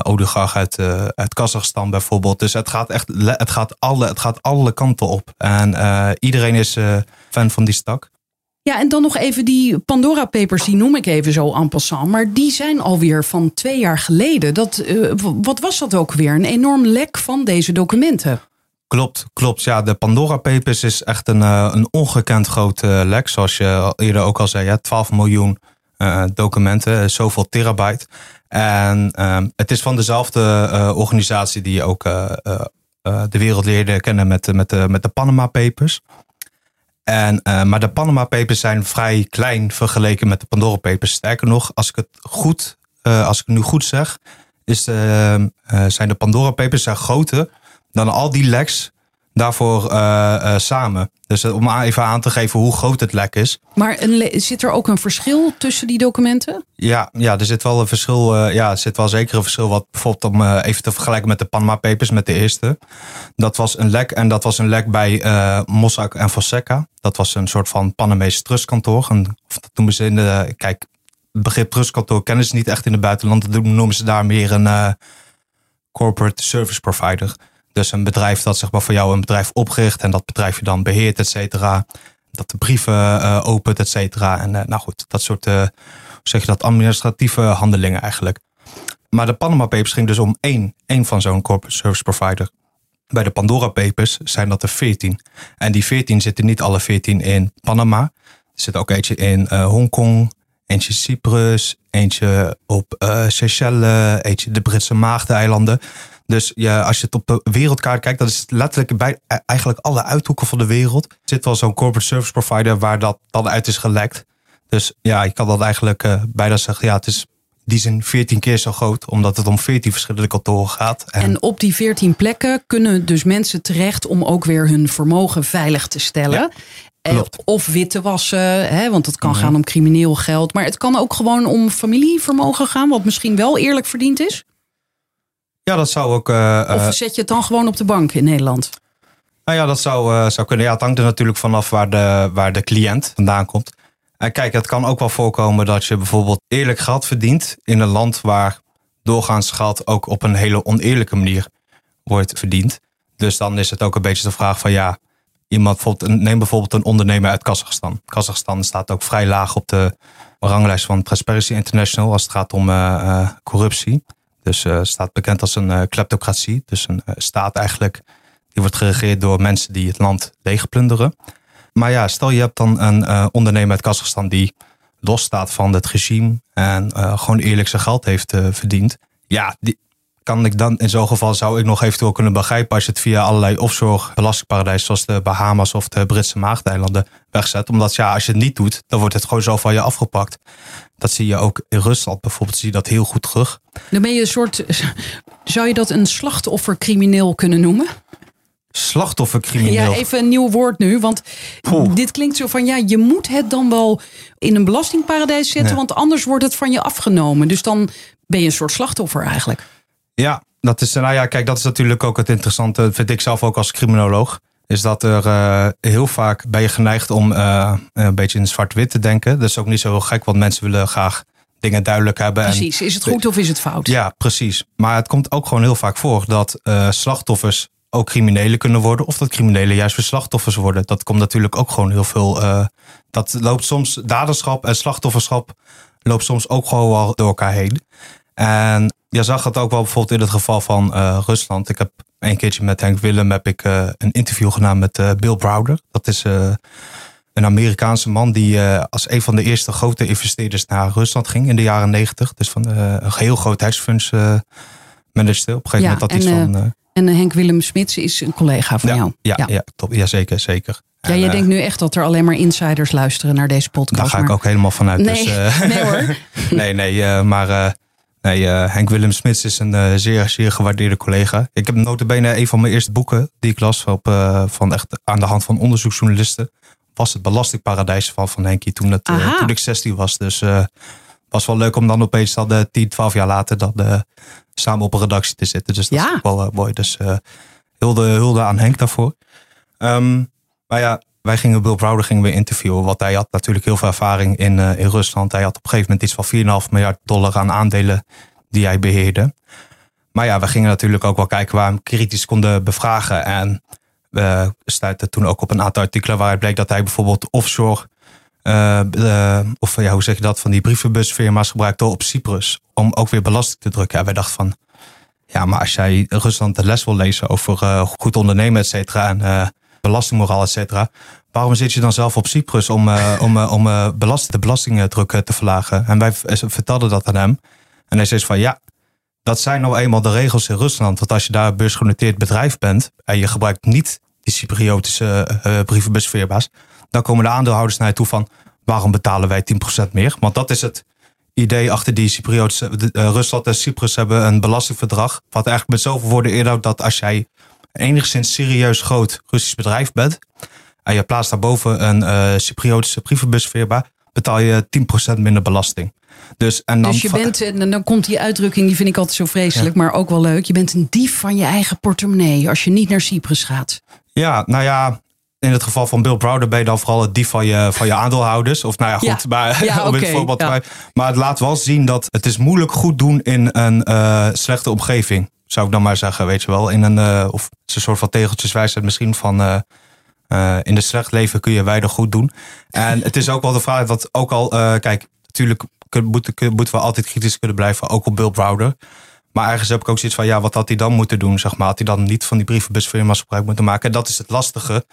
uit, uit Kazachstan bijvoorbeeld. Dus het gaat echt, het gaat alle, het gaat alle kanten op. En iedereen is fan van die stak. Ja, en dan nog even die Pandora Papers, die noem ik even zo en passant. Maar die zijn alweer van twee jaar geleden. Dat, uh, wat was dat ook weer? Een enorm lek van deze documenten. Klopt, klopt. Ja, de Pandora Papers is echt een, uh, een ongekend groot uh, lek. Zoals je eerder ook al zei, ja, 12 miljoen documenten, zoveel terabyte. En ehm, het is van dezelfde organisatie die ook de wereld leerde kennen met, met, de, met de Panama Papers. En, maar de Panama Papers zijn vrij klein vergeleken met de Pandora Papers. Sterker nog, als ik het goed, als ik nu goed zeg, is, uh, zijn de Pandora Papers zijn groter dan al die leks daarvoor samen. Dus om even aan te geven hoe groot het lek is. Maar een, zit er ook een verschil tussen die documenten? Ja, ja er zit wel een verschil. Uh, ja, er zit wel zeker een verschil. Wat bijvoorbeeld om uh, even te vergelijken met de Panama Papers, met de eerste. Dat was een lek en dat was een lek bij uh, Mossack en Fonseca. Dat was een soort van Panamese trustkantoor. En, of dat noemen ze in de. Kijk, het begrip trustkantoor kennen ze niet echt in het buitenland. Dat noemen ze daar meer een corporate service provider. Dus een bedrijf dat zeg maar voor jou een bedrijf opgericht en dat bedrijf je dan beheert, et cetera. Dat de brieven uh, opent, et cetera. En uh, nou goed, dat soort, uh, zeg je dat, administratieve handelingen eigenlijk. Maar de Panama Papers ging dus om één, één van zo'n corporate service provider. Bij de Pandora Papers zijn dat er veertien. En die veertien zitten niet alle veertien in Panama. Er zit ook eentje in Hongkong, eentje Cyprus, eentje op Seychelles, eentje de Britse Maagdeneilanden. Dus ja, als je het op de wereldkaart kijkt, dat is letterlijk bij e- eigenlijk alle uithoeken van de wereld. Er zit wel zo'n corporate service provider waar dat dan uit is gelekt. Dus ja, je kan dat eigenlijk uh, bijna zeggen. Ja, het is die zijn 14 keer zo groot, omdat het om 14 verschillende kantoren gaat. En, en op die 14 plekken kunnen dus mensen terecht om ook weer hun vermogen veilig te stellen. Ja. Eh, Klopt. Of witte wassen, hè, want het kan mm -hmm. gaan om crimineel geld. Maar het kan ook gewoon om familievermogen gaan, wat misschien wel eerlijk verdiend is. Ja, dat zou ook. Uh, of zet je het dan gewoon op de bank in Nederland? Nou ja, dat zou, uh, zou kunnen. Ja, het hangt er natuurlijk vanaf waar de, waar de cliënt vandaan komt. En kijk, het kan ook wel voorkomen dat je bijvoorbeeld eerlijk geld verdient in een land waar doorgaans geld ook op een hele oneerlijke manier wordt verdiend. Dus dan is het ook een beetje de vraag van ja, iemand neem bijvoorbeeld een ondernemer uit Kazachstan. Kazachstan staat ook vrij laag op de ranglijst van Transparency International als het gaat om uh, corruptie. Dus uh, staat bekend als een kleptocratie. Dus een staat eigenlijk, die wordt geregeerd door mensen die het land leegplunderen. Maar ja, stel je hebt dan een ondernemer uit Kazachstan die losstaat van het regime en gewoon eerlijk zijn geld heeft verdiend. Ja, die, kan ik dan in zo'n geval zou ik nog eventueel kunnen begrijpen als je het via allerlei offshore belastingparadijzen zoals de Bahamas of de Britse Maagdeilanden wegzet. Omdat ja, als je het niet doet, dan wordt het gewoon zo van je afgepakt. Dat zie je ook in Rusland bijvoorbeeld, zie je dat heel goed terug. Dan ben je een soort, zou je dat een slachtoffercrimineel kunnen noemen? Slachtoffercrimineel. Ja, even een nieuw woord nu. Want Poeh. dit klinkt zo van ja, je moet het dan wel in een belastingparadijs zetten, nee. want anders wordt het van je afgenomen. Dus dan ben je een soort slachtoffer eigenlijk. Ja, dat is, nou ja, kijk, dat is natuurlijk ook het interessante, vind ik zelf ook als criminoloog. Is dat er uh, heel vaak ben je geneigd om uh, een beetje in zwart-wit te denken. Dat is ook niet zo heel gek, want mensen willen graag dingen duidelijk hebben. Precies, en, is het goed of is het fout? Ja, precies. Maar het komt ook gewoon heel vaak voor dat uh, slachtoffers ook criminelen kunnen worden. Of dat criminelen juist weer slachtoffers worden. Dat komt natuurlijk ook gewoon heel veel. Uh, dat loopt soms, daderschap en slachtofferschap loopt soms ook gewoon wel door elkaar heen. En je zag het ook wel bijvoorbeeld in het geval van uh, Rusland. Ik heb een keertje met Henk Willem heb ik, uh, een interview gedaan met Bill Browder. Dat is een Amerikaanse man die als een van de eerste grote investeerders naar Rusland ging in de jaren negentig. Dus van een heel groot hedgefunds manager. Op een gegeven moment dat iets van en Henk Willem Smits is een collega van jou. Ja, ja. ja, top, ja zeker, zeker. Ja, je denkt nu echt dat er alleen maar insiders luisteren naar deze podcast. Daar ga ik ook helemaal vanuit. Nee, dus, uh, nee hoor. nee, nee, maar nee, Henk Willem Smits is een zeer, zeer gewaardeerde collega. Ik heb notabene een van mijn eerste boeken die ik las op, van echt aan de hand van onderzoeksjournalisten. Was het Belastingparadijs van, van Henkie toen, het, toen ik 16 was. Dus was wel leuk om dan opeens dan 10, 12 jaar later dan samen op een redactie te zitten. Dus dat ja. is ook wel uh, mooi. Dus uh, hulde, hulde aan Henk daarvoor. Um, maar ja, wij gingen Bill Browder gingen we interviewen. Want hij had natuurlijk heel veel ervaring in, uh, in Rusland. Hij had op een gegeven moment iets van 4,5 miljard dollar aan aandelen die hij beheerde. Maar ja, we gingen natuurlijk ook wel kijken waar we hem kritisch konden bevragen. En we stuitten toen ook op een aantal artikelen waaruit bleek dat hij bijvoorbeeld offshore uh, of ja, hoe zeg je dat, van die brievenbusfirma's gebruikte op Cyprus. Om ook weer belasting te drukken. En wij dachten van, ja, maar als jij Rusland de les wil lezen over uh, goed ondernemen, et cetera. En belastingmoraal, et cetera. Waarom zit je dan zelf op Cyprus om, om, om belast, de belastingdruk te verlagen? En wij vertelden dat aan hem. En hij zei van, ja, dat zijn nou eenmaal de regels in Rusland. Want als je daar een beursgenoteerd bedrijf bent en je gebruikt niet die Cypriotische brievenbusfirma's, dan komen de aandeelhouders naar je toe van waarom betalen wij 10% meer? Want dat is het idee achter die Cypriotische. Uh, Rusland en Cyprus hebben een belastingverdrag. Wat eigenlijk met zoveel woorden inhoudt dat als jij enigszins serieus groot Russisch bedrijf bent. en je plaatst daarboven een uh, Cypriotische brievenbusfirma. betaal je 10% minder belasting. Dus, en dan, dus je bent, en dan komt die uitdrukking, die vind ik altijd zo vreselijk, maar ook wel leuk. Je bent een dief van je eigen portemonnee als je niet naar Cyprus gaat. Ja, nou ja, in het geval van Bill Browder ben je dan vooral het dief van je, van je aandeelhouders. Of nou ja, goed. Maar, ja, okay, voorbeeld maar het laat wel zien dat het is moeilijk goed doen in een uh, slechte omgeving. Zou ik dan maar zeggen, weet je wel. In een, uh, of het een soort van tegeltjeswijsheid misschien van... Uh, in de slecht leven kun je weinig goed doen. En het is ook wel de vraag dat ook al... kijk, natuurlijk moeten, moeten we altijd kritisch kunnen blijven. Ook op Bill Browder. Maar ergens heb ik ook zoiets van, ja, wat had hij dan moeten doen? Zeg maar. Had hij dan niet van die brievenbusfirma's gebruik moeten maken? En dat is het lastige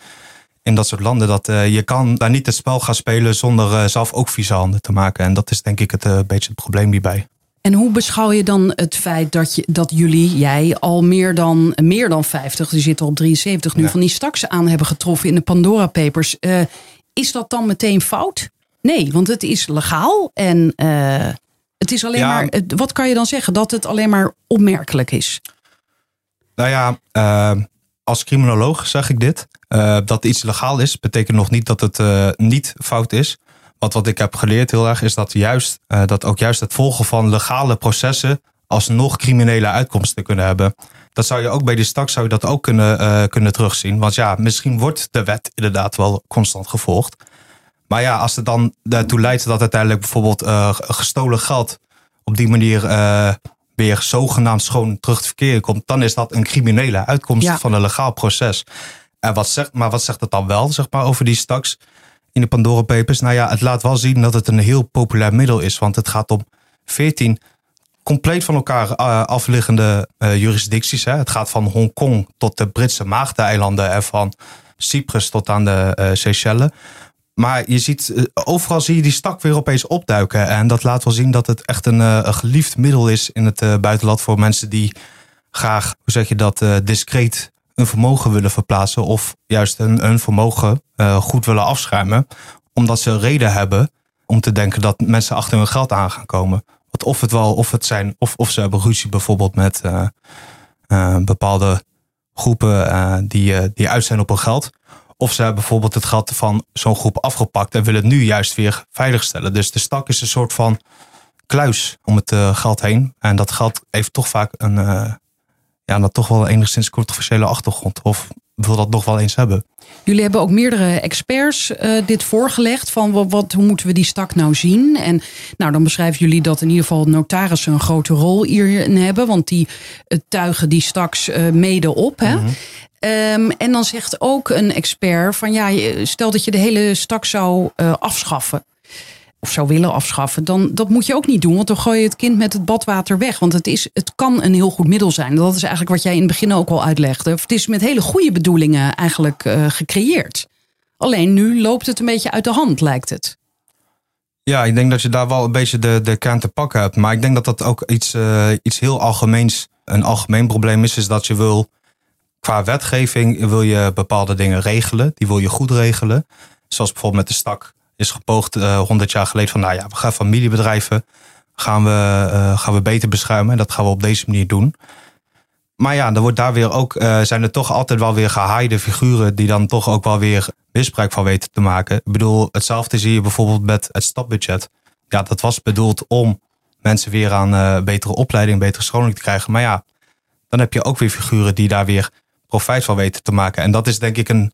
in dat soort landen. Dat je kan daar niet het spel gaan spelen zonder zelf ook vieze handen te maken. En dat is denk ik het beetje het probleem hierbij. En hoe beschouw je dan het feit dat, je, dat jullie, jij, al meer dan, meer dan 50, je zit al op 73 nu, ja. van die straks aan hebben getroffen in de Pandora Papers? is dat dan meteen fout? Nee, want het is legaal en het is alleen ja. maar. Wat kan je dan zeggen? Dat het alleen maar opmerkelijk is? Nou ja, als criminoloog zeg ik dit. Uh, dat iets legaal is, betekent nog niet dat het niet fout is. Want wat ik heb geleerd heel erg is dat, juist, uh, dat ook juist het volgen van legale processen alsnog criminele uitkomsten kunnen hebben. Dat zou je ook bij de stak zou je dat ook kunnen, kunnen terugzien. Want ja, misschien wordt de wet inderdaad wel constant gevolgd. Maar ja, als het dan daartoe leidt dat uiteindelijk bijvoorbeeld gestolen geld op die manier weer zogenaamd schoon terug te verkeer komt, dan is dat een criminele uitkomst ja. van een legaal proces. En wat zegt, maar wat zegt het dan wel, zeg maar, over die staks in de Pandora Papers? Nou ja, het laat wel zien dat het een heel populair middel is. Want het gaat om 14 compleet van elkaar uh, afliggende uh, jurisdicties. Het gaat van Hongkong tot de Britse Maagdeneilanden en van Cyprus tot aan de uh, Seychelles. Maar je ziet, overal zie je die stak weer opeens opduiken. En dat laat wel zien dat het echt een, een geliefd middel is in het buitenland voor mensen die graag, hoe zeg je dat, discreet een vermogen willen verplaatsen of juist een, een vermogen uh, goed willen afschuimen, omdat ze reden hebben om te denken dat mensen achter hun geld aan gaan komen. Want of het wel, of het zijn, of, of ze hebben ruzie bijvoorbeeld met uh, uh, bepaalde groepen die, die uit zijn op hun geld. Of ze hebben bijvoorbeeld het geld van zo'n groep afgepakt en willen het nu juist weer veiligstellen. Dus de stak is een soort van kluis om het geld heen. En dat geld heeft toch vaak een, ja, dat toch wel enigszins controversiële achtergrond. Of wil dat nog wel eens hebben. Jullie hebben ook meerdere experts uh, dit voorgelegd van wat, wat, hoe moeten we die stak nou zien? En nou, dan beschrijven jullie dat in ieder geval notarissen een grote rol hierin hebben, want die tuigen die straks uh, mede op. Hè? -hmm. um, en dan zegt ook een expert van ja, stel dat je de hele stak zou afschaffen of zou willen afschaffen, dan dat moet je ook niet doen. Want dan gooi je het kind met het badwater weg. Want het, is, het kan een heel goed middel zijn. Dat is eigenlijk wat jij in het begin ook al uitlegde. Het is met hele goede bedoelingen eigenlijk uh, gecreëerd. Alleen nu loopt het een beetje uit de hand, lijkt het. Ja, ik denk dat je daar wel een beetje de, de kern te pakken hebt. Maar ik denk dat dat ook iets, uh, iets heel algemeens, een algemeen probleem is. Is dat je wil, qua wetgeving, wil je bepaalde dingen regelen. Die wil je goed regelen. Zoals bijvoorbeeld met de stak is gepoogd uh, 100 jaar geleden van, nou ja, we gaan familiebedrijven gaan we, uh, gaan we beter beschermen. En dat gaan we op deze manier doen. Maar ja, er wordt daar weer ook, uh, zijn er toch altijd wel weer gehaaide figuren die dan toch ook wel weer misbruik van weten te maken. Ik bedoel, hetzelfde zie je bijvoorbeeld met het stapbudget. Ja, dat was bedoeld om mensen weer aan betere opleiding, betere scholing te krijgen. Maar ja, dan heb je ook weer figuren die daar weer profijt van weten te maken. En dat is denk ik een,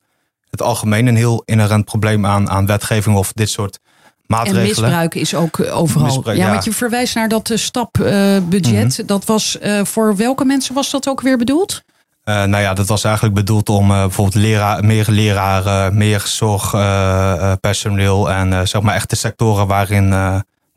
het algemeen een heel inherent probleem aan, aan wetgeving of dit soort maatregelen. En misbruik is ook overal. Misbruik, ja, ja. want je verwijst naar dat uh, stapbudget. Mhm. Dat was uh, voor welke mensen was dat ook weer bedoeld? Uh, nou ja, dat was eigenlijk bedoeld om bijvoorbeeld leraar, meer leraren, meer zorgpersoneel en zeg maar echt de sectoren waarin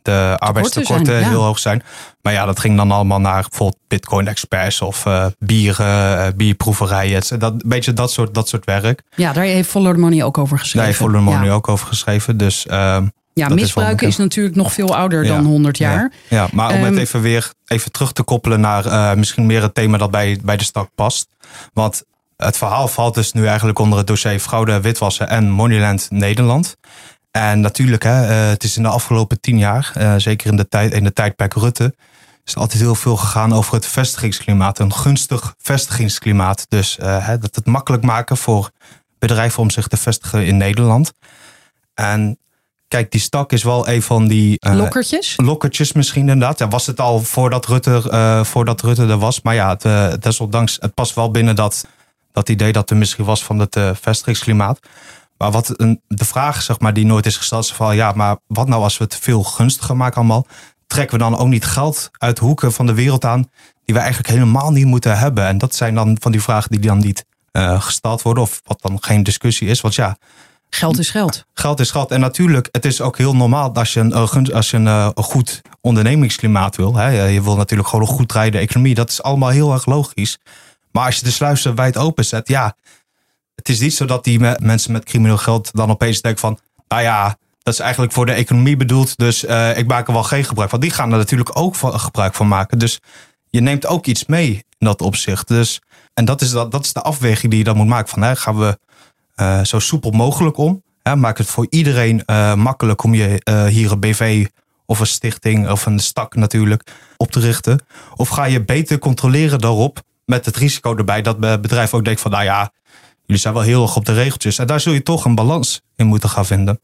de arbeidstekorten ja. heel hoog zijn. Maar ja, dat ging dan allemaal naar bijvoorbeeld Bitcoin experts of bieren, bierproeverijen. Dat, een beetje dat soort, dat soort werk. Ja, daar heeft Follow the Money ook over geschreven. Daar heeft Follow the Money ja. ook over geschreven. Dus ehm, ja, dat misbruik is, is, natuurlijk nog veel ouder Ja. dan 100 jaar. Ja, ja maar om Ehm, het even weer even terug te koppelen naar uh, misschien meer het thema dat bij, bij de stak past. Want het verhaal valt dus nu eigenlijk onder het dossier fraude, witwassen en Moneyland Nederland. En natuurlijk, hè, uh, het is in de afgelopen tien jaar, uh, zeker in de, tijd, in de tijdperk Rutte, is er altijd heel veel gegaan over het vestigingsklimaat. Een gunstig vestigingsklimaat. Dus hè, dat het makkelijk maken voor bedrijven om zich te vestigen in Nederland. En Kijk, die stak is wel een van die. Uh, lokkertjes? Lokkertjes misschien inderdaad. Ja, was het al voordat Rutte, uh, voordat Rutte er was. Maar ja, het, uh, desondanks, het past wel binnen dat, dat idee dat er misschien was van het vestigingsklimaat. Maar wat een, de vraag, zeg maar, die nooit is gesteld, is van ja, maar wat nou als we het veel gunstiger maken allemaal? Trekken we dan ook niet geld uit hoeken van de wereld aan die we eigenlijk helemaal niet moeten hebben? En dat zijn dan van die vragen die dan niet gesteld worden, of wat dan geen discussie is. Want ja, Geld is geld. Geld is geld. En natuurlijk, het is ook heel normaal als je een, als je een, een goed ondernemingsklimaat wil. Hè, je wil natuurlijk gewoon een goed rijden economie. Dat is allemaal heel erg logisch. Maar als je de sluizen wijd open zet, ja. Het is niet zo dat die mensen met crimineel geld dan opeens denken van... Nou ja, dat is eigenlijk voor de economie bedoeld. Dus uh, ik maak er wel geen gebruik van. Die gaan er natuurlijk ook gebruik van maken. Dus je neemt ook iets mee in dat opzicht. Dus, en dat is, dat, dat is de afweging die je dan moet maken. Van, gaan we uh, zo soepel mogelijk om. Hè, maak het voor iedereen uh, makkelijk om je hier een BV of een stichting of een stak natuurlijk op te richten. Of ga je beter controleren daarop met het risico erbij dat het bedrijf ook denkt van nou ja, jullie zijn wel heel erg op de regeltjes. En daar zul je toch een balans in moeten gaan vinden.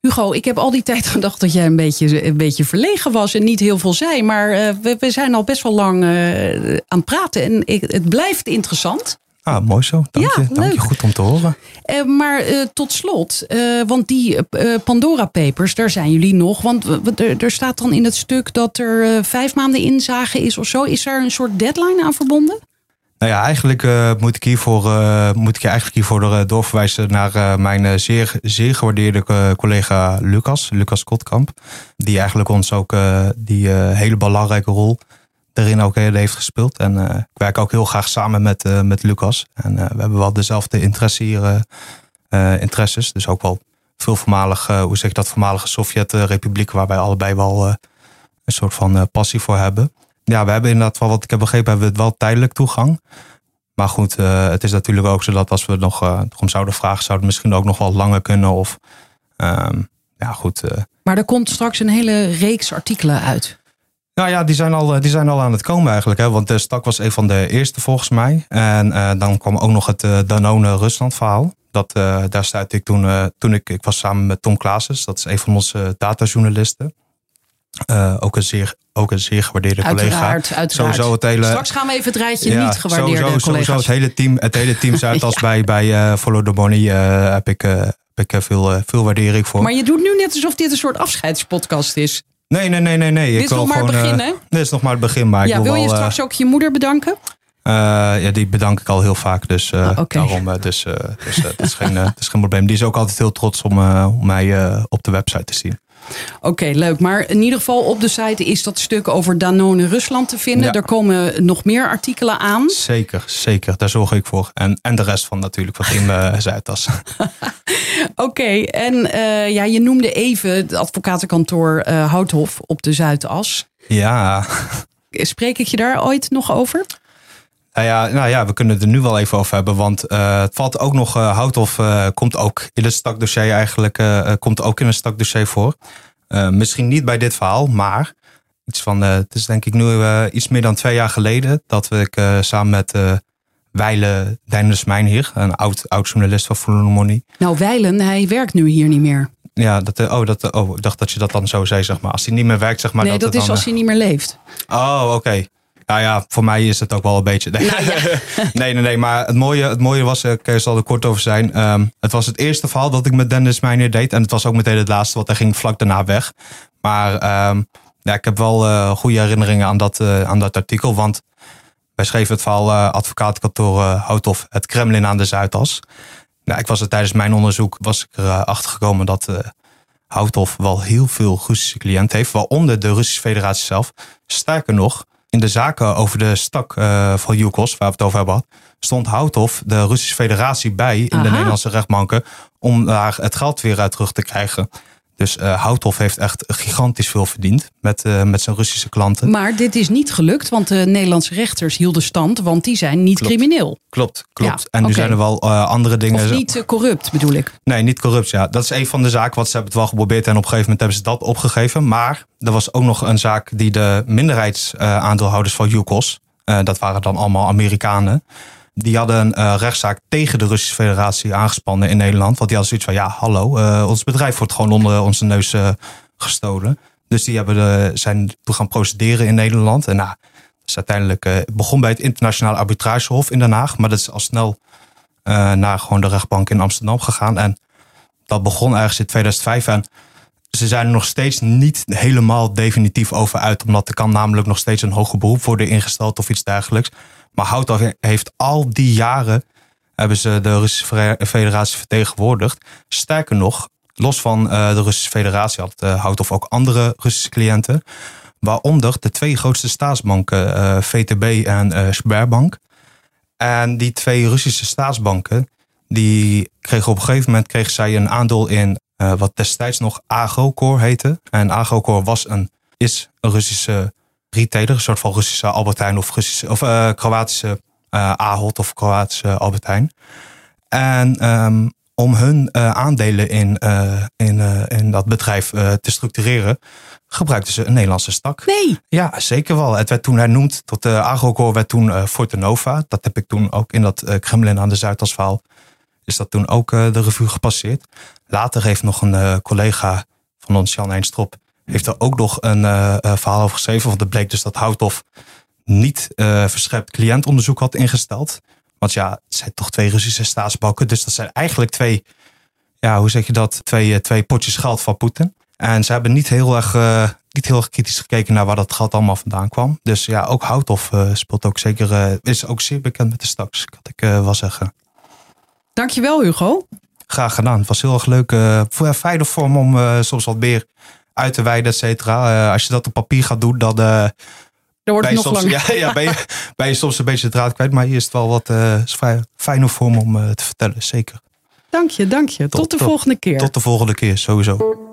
Hugo, ik heb al die tijd gedacht dat jij een beetje, een beetje verlegen was en niet heel veel zei. Maar uh, we, we, zijn al best wel lang uh, aan het praten en ik, het blijft interessant. Ah, mooi zo. Dank, ja, je. Dank je. Goed om te horen. Uh, maar tot slot, want die Pandora Papers, daar zijn jullie nog. Want er staat dan in het stuk dat er vijf maanden inzage is of zo. Is daar een soort deadline aan verbonden? Nou ja, eigenlijk moet, ik hiervoor, moet ik je eigenlijk hiervoor doorverwijzen naar mijn zeer, zeer gewaardeerde collega Lucas, Lucas Kotkamp. Die eigenlijk ons ook die hele belangrijke rol erin ook heeft gespeeld. En uh, ik werk ook heel graag samen met, uh, met Lucas. En uh, we hebben wel dezelfde interesse hier, interesses. Dus ook wel veel voormalig, hoe zeg ik dat, voormalige Sovjet-republieken waar wij allebei wel een soort van passie voor hebben. Ja, we hebben inderdaad wel, wat ik heb begrepen, hebben we het wel tijdelijk toegang. Maar goed, het is natuurlijk ook zo dat als we nog om zouden vragen, zouden we misschien ook nog wel langer kunnen. Of um, ja, goed. maar er komt straks een hele reeks artikelen uit. Nou ja, die zijn al, die zijn al aan het komen eigenlijk. Hè? Want de stak was een van de eerste volgens mij. En uh, dan kwam ook nog het uh, Danone-Rusland verhaal. Dat, uh, daar stuitte ik toen, toen ik, ik was samen met Tom Klaases. Dat is een van onze datajournalisten. Uh, ook, een zeer, ook een zeer gewaardeerde uiteraard, collega. Uiteraard, Sowieso het hele, Straks gaan we even het rijtje niet gewaardeerde sowieso, collega's. Sowieso het hele team, het hele team Zuidas ja. bij, bij uh, Follow the Money uh, heb ik, heb ik veel, veel waardering voor. Maar je doet nu net alsof dit een soort afscheidspodcast is. Nee, nee, nee, nee. nee. Dit ik is nog maar het begin, hè? Dit is nog maar het begin. Maar ja, ik wil, wil je wel, straks ook je moeder bedanken? Uh, ja, die bedank ik al heel vaak. Dus uh, oh, okay. daarom. Uh, dus dus dat, is geen, dat is geen probleem. Die is ook altijd heel trots om, om mij op de website te zien. Oké, okay, leuk. Maar in ieder geval op de site is dat stuk over Danone Rusland te vinden. Ja. Er komen nog meer artikelen aan. Zeker, zeker. Daar zorg ik voor. En, en de rest van natuurlijk van Team uh, Zuidas. Oké, okay, en uh, ja, je noemde even het advocatenkantoor uh, Houthof op de Zuidas. Ja. Spreek ik je daar ooit nog over? Nou ja, nou ja, we kunnen het er nu wel even over hebben. Want uh, het valt ook nog, uh, Houthof uh, komt ook in het stakdossier eigenlijk, komt ook in een stakdossier voor. misschien niet bij dit verhaal, maar iets van, het is denk ik nu iets meer dan twee jaar geleden dat ik samen met Weile Dijndersmijn hier, een oud, oud journalist van Fulanomonie. Nou, Weilen, hij werkt nu hier niet meer. Ja, dat, oh, dat, oh, ik dacht dat je dat dan zo zei, zeg maar. Als hij niet meer werkt, zeg maar. Nee, dat, dat het is dan, als hij niet meer leeft. Oh, oké. Okay. Nou ja, voor mij is het ook wel een beetje. Nee, nou, ja. nee, nee, nee. Maar het mooie, het mooie was, ik zal er kort over zijn. Um, het was het eerste verhaal dat ik met Dennis Meijner deed. En het was ook meteen het laatste, want hij ging vlak daarna weg. Maar um, ja, ik heb wel uh, goede herinneringen aan dat, uh, aan dat artikel. Want wij schreven het verhaal uh, advocatenkantoor Houthof, het Kremlin aan de Zuidas. Nou, ik was er tijdens mijn onderzoek was ik erachter gekomen dat Houthof wel heel veel Russische cliënten heeft. Waaronder de Russische federatie zelf. Sterker nog, in de zaken over de stak uh, van Yukos, waar we het over hebben, stond Houthof de Russische federatie bij in Aha. de Nederlandse rechtbanken om daar het geld weer uit terug te krijgen. Dus uh, Houthof heeft echt gigantisch veel verdiend met, uh, met zijn Russische klanten. Maar dit is niet gelukt, want de Nederlandse rechters hielden stand, want die zijn niet Klopt. crimineel. Klopt, klopt. Ja, en nu zijn er wel uh, andere dingen. Of niet corrupt, bedoel ik. Nee, niet corrupt. Ja. Dat is een van de zaken, want ze hebben het wel geprobeerd en op een gegeven moment hebben ze dat opgegeven. Maar er was ook nog een zaak die de minderheidsaandeelhouders van Yukos, dat waren dan allemaal Amerikanen, die hadden een uh, rechtszaak tegen de Russische Federatie aangespannen in Nederland. Want die hadden zoiets van, ja, hallo, uh, ons bedrijf wordt gewoon onder onze neus uh, gestolen. Dus die hebben zijn toen gaan procederen in Nederland. En nou, dat is uiteindelijk begon bij het Internationaal Arbitragehof in Den Haag. Maar dat is al snel naar gewoon de rechtbank in Amsterdam gegaan. En dat begon ergens in 2005. En ze zijn er nog steeds niet helemaal definitief over uit. Omdat er kan namelijk nog steeds een hoger beroep worden ingesteld of iets dergelijks. Maar Houthoff heeft al die jaren hebben ze de Russische Federatie vertegenwoordigd. Sterker nog, los van uh, de Russische Federatie had uh, ook andere Russische cliënten. Waaronder de twee grootste staatsbanken, uh, VTB en uh, Sberbank. En die twee Russische staatsbanken, die kregen op een gegeven moment kregen zij een aandeel in wat destijds nog Agrocor heette. En Agrocor was een, is een Russische retailer, een soort van Russische Albert Heijn of, Russische, of uh, Kroatische uh, Ahold of Kroatische Albert Heijn. En um, om hun uh, aandelen in, in, in dat bedrijf te structureren, gebruikten ze een Nederlandse stak. Nee. Ja, zeker wel. Het werd toen hernoemd tot de Agrocor werd toen Fortenova. Dat heb ik toen ook in dat Kremlin aan de Zuidas verhaal. Is dat toen ook de revue gepasseerd. Later heeft nog een collega van ons, Jan Eindstrop, heeft er ook nog een verhaal over geschreven. Want het bleek dus dat Houthoff niet verscherpt cliëntonderzoek had ingesteld. Want ja, het zijn toch twee Russische staatsbanken. Dus dat zijn eigenlijk twee, ja, hoe zeg je dat? Twee, twee potjes geld van Poetin. En ze hebben niet heel erg, uh, niet heel erg kritisch gekeken naar waar dat geld allemaal vandaan kwam. Dus ja, ook Houthoff uh, speelt ook zeker, uh, is ook zeer bekend met de staks, kan ik wel zeggen. Dankjewel, Hugo. Graag gedaan. Het was heel erg leuk. voor fijne vorm om soms wat meer uit te wijden, et cetera. als je dat op papier gaat doen, dan dan wordt het nog soms, langer. Ja, ja ben, je, ben je soms een beetje de draad kwijt. Maar hier is het wel wat uh, fijne vorm om uh, te vertellen. Zeker. Dank je, dank je. Tot, tot de tot, volgende keer. Tot de volgende keer, sowieso.